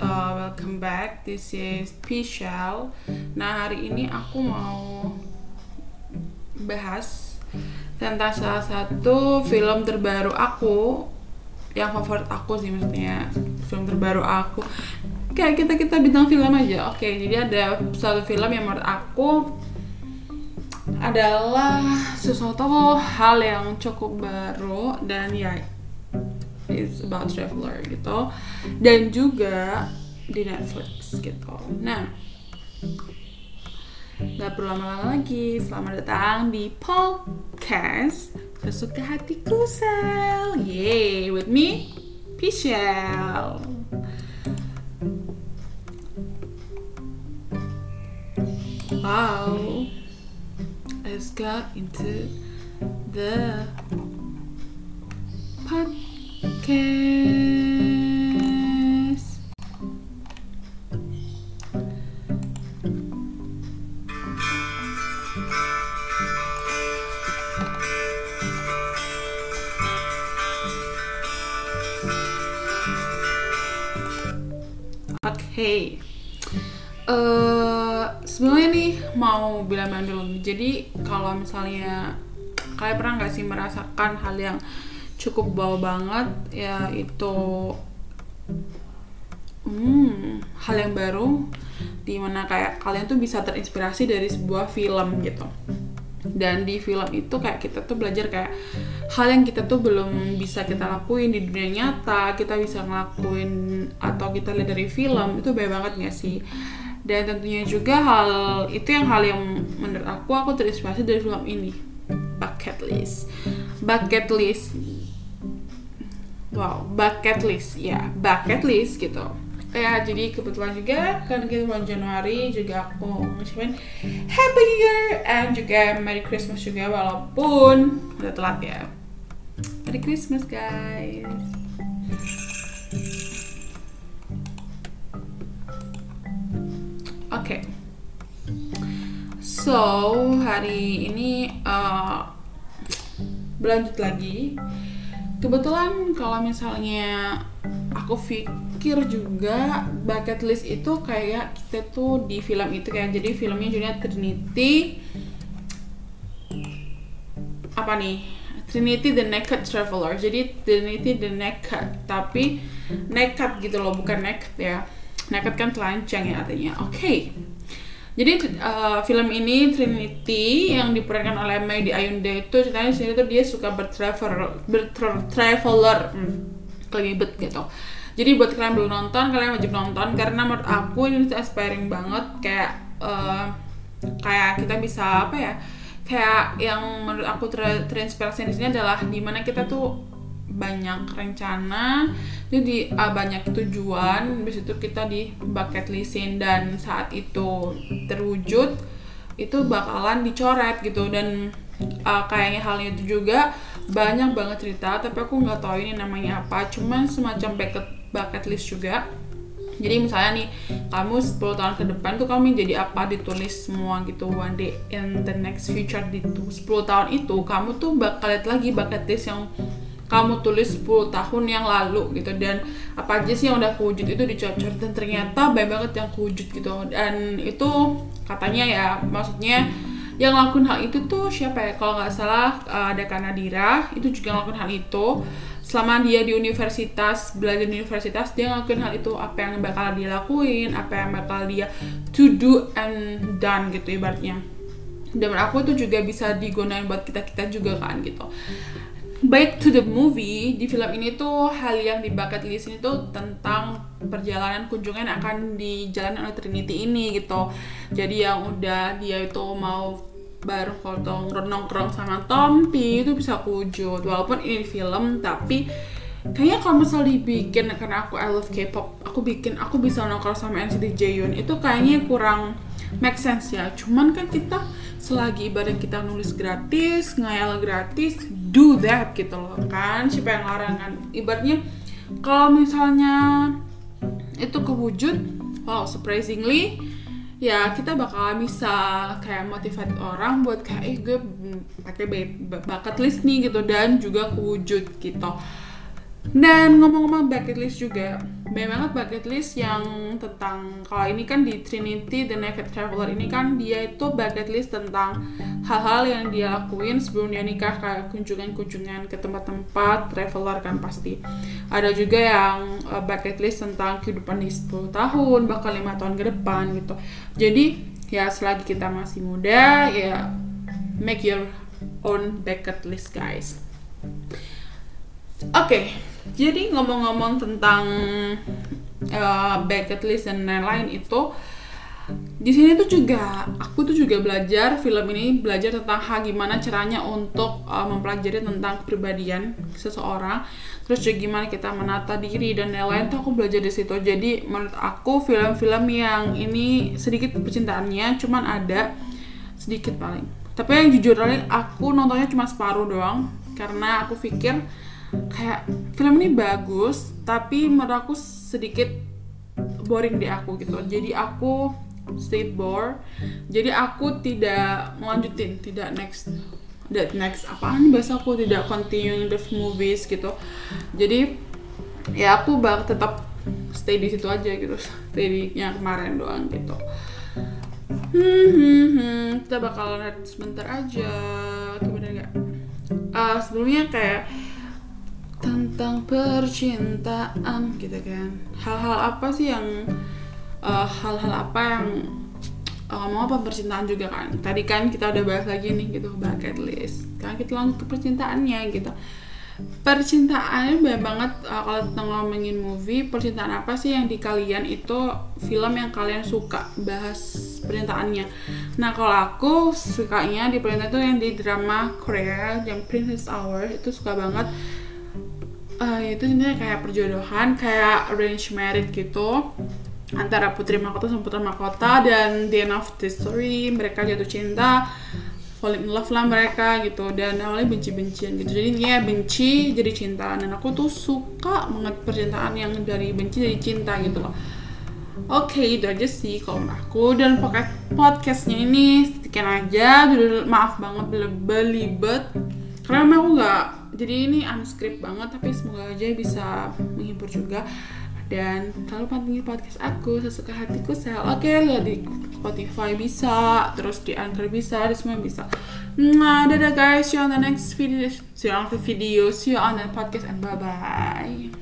uh, welcome back. This is Pichelle. Nah hari ini aku mau bahas tentang salah satu film terbaru aku yang favorit aku sih maksudnya film terbaru aku kayak kita kita bintang film aja oke jadi ada satu film yang menurut aku adalah sesuatu hal yang cukup baru dan ya it's about traveler gitu. Dan juga di Netflix gitu. Nah nggak perlu lama-lama lagi. Selamat datang di podcast sesuka hatiku sel. Yay with me Pichelle. Wow. Let's go into the podcast Oke. Eh sebelumnya nih mau bilang-bilang dulu. Jadi kalau misalnya kalian pernah nggak sih merasakan hal yang cukup bau banget ya itu hmm, hal yang baru di mana kayak kalian tuh bisa terinspirasi dari sebuah film gitu. Dan di film itu kayak kita tuh belajar kayak hal yang kita tuh belum bisa kita lakuin di dunia nyata kita bisa ngelakuin atau kita lihat dari film itu banyak banget gak sih? Dan tentunya juga hal itu yang hal yang menurut aku aku terinspirasi dari film ini. Bucket list. Bucket list wow bucket list ya bucket list gitu. Ya jadi kebetulan juga kan kita bulan Januari juga aku ngucapin Happy New Year and juga Merry Christmas juga walaupun udah telat ya. Merry Christmas guys. Oke. So hari ini uh, berlanjut lagi kebetulan kalau misalnya aku pikir juga bucket list itu kayak kita tuh di film itu kayak jadi filmnya judulnya Trinity. Apa nih? Trinity the Naked Traveler. Jadi Trinity the Naked tapi nekat gitu loh bukan naked ya. Naked kan telanjang ya artinya. Oke jadi uh, film ini Trinity yang diperankan oleh Maggie Ayunda itu ceritanya di sini tuh dia suka bertraveler bertraveler hmm, kelibet gitu. Jadi buat kalian belum nonton kalian wajib nonton karena menurut aku ini tuh inspiring banget kayak uh, kayak kita bisa apa ya kayak yang menurut aku ter di sini adalah di mana kita tuh banyak rencana jadi uh, banyak tujuan habis itu kita di bucket listin dan saat itu terwujud itu bakalan dicoret gitu dan uh, kayaknya hal itu juga banyak banget cerita tapi aku nggak tahu ini namanya apa cuman semacam bucket bucket list juga. Jadi misalnya nih kamu 10 tahun ke depan tuh kamu jadi apa ditulis semua gitu one day in the next future di 10 tahun itu kamu tuh bakal lihat lagi bucket list yang kamu tulis 10 tahun yang lalu gitu dan apa aja sih yang udah kewujud itu dicocor. Dan ternyata banyak banget yang kewujud gitu. Dan itu katanya ya maksudnya yang ngelakuin hal itu tuh siapa ya? Kalau nggak salah ada Kanadira itu juga ngelakuin hal itu. Selama dia di universitas belajar di universitas dia ngelakuin hal itu. Apa yang bakal dia lakuin apa yang bakal dia to do and done gitu ibaratnya. Dan aku itu juga bisa digunakan buat kita kita juga kan gitu back to the movie di film ini tuh hal yang di bucket list ini tuh tentang perjalanan kunjungan akan dijalankan oleh Trinity ini gitu. Jadi yang udah dia itu mau baru foto nongkrong sama Tompi itu bisa wujud walaupun ini film tapi kayaknya kalau misal dibikin karena aku I love K-pop aku bikin aku bisa nongkrong sama NCT Jaehyun itu kayaknya kurang make sense ya. Cuman kan kita selagi ibadah kita nulis gratis ngayal gratis do that gitu loh kan? Siapa yang larang kan? Ibaratnya kalau misalnya itu kewujud wow surprisingly ya kita bakal bisa kayak motivate orang buat kayak eh gue pakai bakat list nih gitu dan juga kewujud gitu. Dan ngomong-ngomong bucket list juga banyak banget bucket list yang tentang kalau ini kan di Trinity The Naked Traveler ini kan dia itu bucket list tentang hal-hal yang dia lakuin sebelum dia nikah kayak kunjungan-kunjungan ke tempat-tempat traveler kan pasti. Ada juga yang uh, bucket list tentang kehidupan di 10 tahun bahkan lima tahun ke depan gitu. Jadi ya selagi kita masih muda ya make your own bucket list guys okay, jadi ngomong-ngomong tentang uh, bucket list dan lain-lain itu di sini tuh juga aku tuh juga belajar film ini belajar tentang ha, gimana caranya untuk uh, mempelajari tentang kepribadian seseorang terus juga gimana kita menata diri dan lain-lain tuh aku belajar di situ. Jadi menurut aku film-film yang ini sedikit percintaannya cuman ada sedikit paling. Tapi yang jujur aku nontonnya cuma separuh doang karena aku pikir kayak film ini bagus tapi menurut aku sedikit boring di aku gitu. Jadi aku stay bore jadi aku tidak melanjutin tidak next that next apaan bahasa aku? Tidak continue the movies gitu. Jadi ya aku bakal tetap stay di situ aja gitu. Stay di yang kemarin doang gitu. Hmm, hmm, hmm. kita bakal lihat sebentar aja. Gimana gak uh, sebelumnya kayak tentang percintaan gitu kan. Hal-hal apa sih yang eh, hal-hal uh, apa yang uh, mau apa percintaan juga kan? Tadi kan kita udah bahas lagi nih gitu bucket list. Kan kita lanjut ke percintaannya gitu. Percintaannya banyak banget uh, kalau tentang ngomongin movie percintaan apa sih yang di kalian itu film yang kalian suka bahas percintaannya? Nah kalau aku sukanya di percintaan itu yang di drama Korea yang Princess Hour itu suka banget uh, itu sebenarnya kayak perjodohan kayak arrange marriage gitu antara Putri Mahkota sama Putra Mahkota dan the end of the story mereka jatuh cinta falling in love lah mereka gitu dan awalnya benci-bencian gitu. Jadi dia benci jadi cinta. Dan aku tuh suka banget percintaan yang dari benci jadi cinta gitu loh. Oke, okay, itu aja sih kalau aku. Dan pakai podcastnya ini sekian aja. Maaf banget belibet karena aku nggak jadi ini unscript banget tapi semoga aja bisa menghibur juga. Dan selalu pantengin podcast aku sesuka hatiku sel. Oke okay, lihat di Spotify bisa terus di Anchor bisa di semua bisa. Nah dadah guys see you on the next video see you on the video see you on the podcast and bye bye